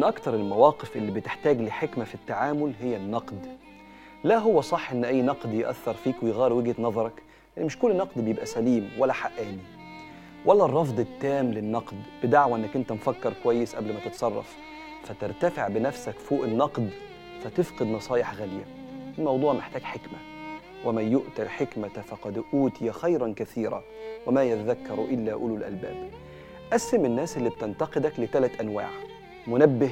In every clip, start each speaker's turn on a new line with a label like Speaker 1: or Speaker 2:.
Speaker 1: من أكتر المواقف اللي بتحتاج لحكمة في التعامل هي النقد. لا هو صح إن أي نقد يأثر فيك ويغير وجهة نظرك يعني مش كل نقد بيبقى سليم ولا حقاني. ولا الرفض التام للنقد بدعوى إنك أنت مفكر كويس قبل ما تتصرف. فترتفع بنفسك فوق النقد فتفقد نصايح غالية. الموضوع محتاج حكمة. ومن يؤت الحكمة فقد أوتي خيرا كثيرا وما يذكر إلا أولو الألباب. قسم الناس اللي بتنتقدك لثلاث أنواع. منبه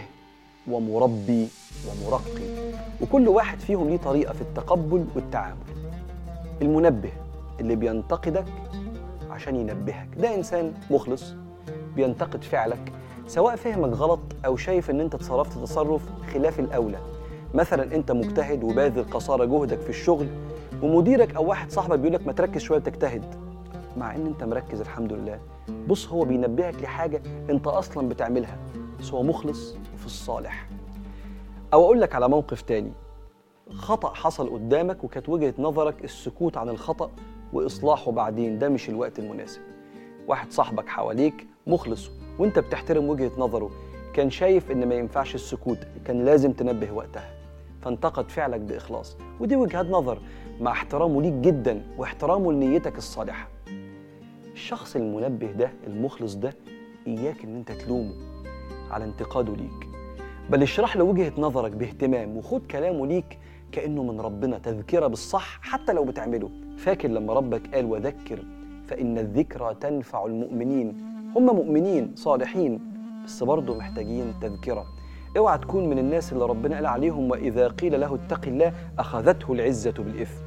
Speaker 1: ومربي ومرقي. وكل واحد فيهم ليه طريقة في التقبل والتعامل. المنبه اللي بينتقدك عشان ينبهك. ده إنسان مخلص بينتقد فعلك سواء فهمك غلط أو شايف إن أنت تصرفت تصرف خلاف الأولى. مثلا أنت مجتهد وباذل قصارى جهدك في الشغل ومديرك أو واحد صاحبك بيقول لك ما تركز شوية بتجتهد مع إن أنت مركز الحمد لله. بص هو بينبهك لحاجة أنت أصلا بتعملها. بس هو مخلص وفي الصالح. أو أقول لك على موقف تاني. خطأ حصل قدامك وكانت وجهة نظرك السكوت عن الخطأ وإصلاحه بعدين ده مش الوقت المناسب. واحد صاحبك حواليك مخلص وأنت بتحترم وجهة نظره كان شايف إن ما ينفعش السكوت كان لازم تنبه وقتها. فانتقد فعلك بإخلاص. ودي وجهات نظر مع احترامه ليك جدا واحترامه لنيتك الصالحة. الشخص المنبه ده المخلص ده إياك إن أنت تلومه. على انتقاده ليك. بل اشرح له وجهة نظرك باهتمام وخد كلامه ليك كأنه من ربنا تذكرة بالصح حتى لو بتعمله. فاكر لما ربك قال وذكر فإن الذكرى تنفع المؤمنين. هم مؤمنين صالحين بس برضه محتاجين تذكرة. اوعى تكون من الناس اللي ربنا قال عليهم وإذا قيل له اتق الله أخذته العزة بالإثم.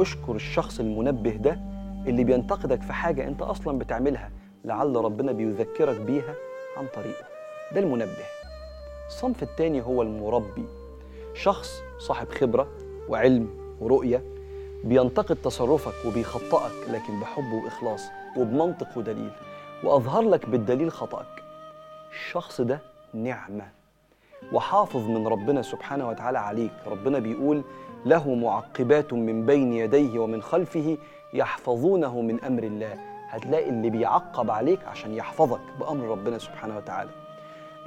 Speaker 1: اشكر الشخص المنبه ده اللي بينتقدك في حاجة أنت أصلا بتعملها لعل ربنا بيذكرك بيها عن طريقه. ده المنبه الصنف التاني هو المربي شخص صاحب خبرة وعلم ورؤية بينتقد تصرفك وبيخطئك لكن بحب وإخلاص وبمنطق ودليل وأظهر لك بالدليل خطأك. الشخص ده نعمة وحافظ من ربنا سبحانه وتعالى عليك. ربنا بيقول له معقبات من بين يديه ومن خلفه يحفظونه من أمر الله هتلاقي اللي بيعقب عليك عشان يحفظك بأمر ربنا سبحانه وتعالى.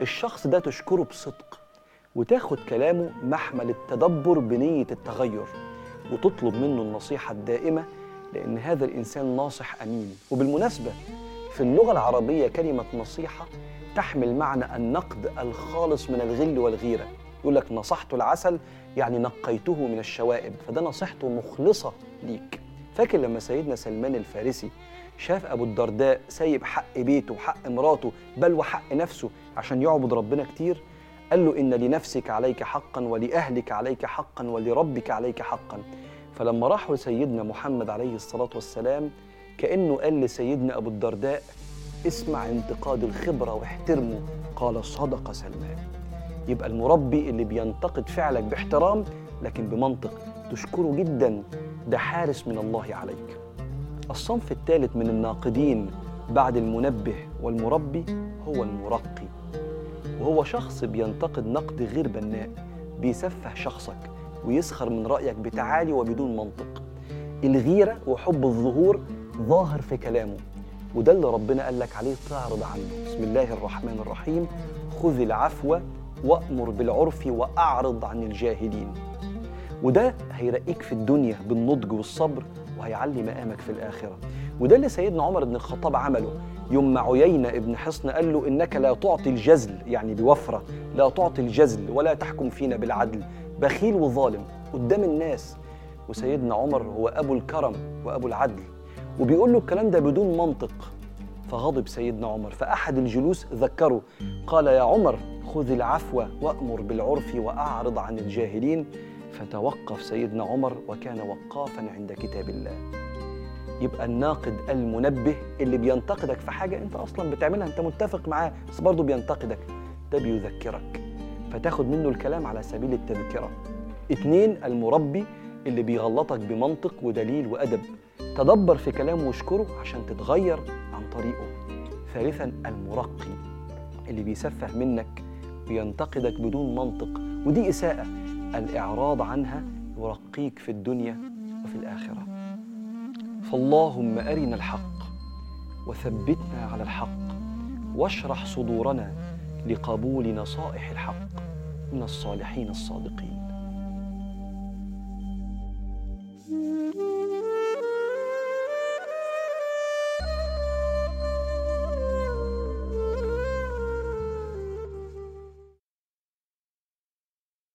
Speaker 1: الشخص ده تشكره بصدق وتاخد كلامه محمل التدبر بنية التغير وتطلب منه النصيحة الدائمة لأن هذا الإنسان ناصح أمين. وبالمناسبة في اللغة العربية كلمة نصيحة تحمل معنى النقد الخالص من الغل والغيرة. يقول لك نصحت العسل يعني نقيته من الشوائب. فده نصيحته مخلصة ليك. فاكر لما سيدنا سلمان الفارسي شاف أبو الدرداء سايب حق بيته وحق مراته بل وحق نفسه عشان يعبد ربنا كتير قال له إن لنفسك عليك حقا ولأهلك عليك حقا ولربك عليك حقا. فلما راحوا لسيدنا محمد عليه الصلاة والسلام كأنه قال لسيدنا أبو الدرداء اسمع انتقاد الخبرة واحترمه. قال صدق سلمان. يبقى المربي اللي بينتقد فعلك باحترام لكن بمنطق تشكره جدا ده حارس من الله عليك. الصنف الثالث من الناقدين بعد المنبه والمربي هو المرقي. وهو شخص بينتقد نقد غير بناء بيسفه شخصك ويسخر من رأيك بتعالي وبدون منطق. الغيرة وحب الظهور ظاهر في كلامه وده اللي ربنا قال لك عليه تعرض عنه. بسم الله الرحمن الرحيم. خذ العفو وأمر بالعرف وأعرض عن الجاهلين. وده هيرقيك في الدنيا بالنضج والصبر وهيعلي مقامك في الآخرة. وده اللي سيدنا عمر بن الخطاب عمله. يوم مع عيينة ابن حصن قال له إنك لا تعطي الجزل يعني بوفرة لا تعطي الجزل ولا تحكم فينا بالعدل. بخيل وظالم قدام الناس. وسيدنا عمر هو أبو الكرم وأبو العدل. وبيقول له الكلام ده بدون منطق. فغضب سيدنا عمر. فأحد الجلوس ذكره قال يا عمر خذ العفو وأمر بالعرف وأعرض عن الجاهلين. فتوقف سيدنا عمر وكان وقافا عند كتاب الله. يبقى الناقد المنبه اللي بينتقدك في حاجة أنت أصلا بتعملها أنت متفق معاه بس برضه بينتقدك. ده بيذكرك فتاخد منه الكلام على سبيل التذكرة. اتنين المربي اللي بيغلطك بمنطق ودليل وأدب. تدبر في كلامه واشكره عشان تتغير عن طريقه. ثالثا المرقي اللي بيسفه منك وينتقدك بدون منطق. ودي إساءة. الإعراض عنها يرقيك في الدنيا وفي الآخرة. فاللهم أرنا الحق وثبتنا على الحق واشرح صدورنا لقبول نصائح الحق من الصالحين الصادقين.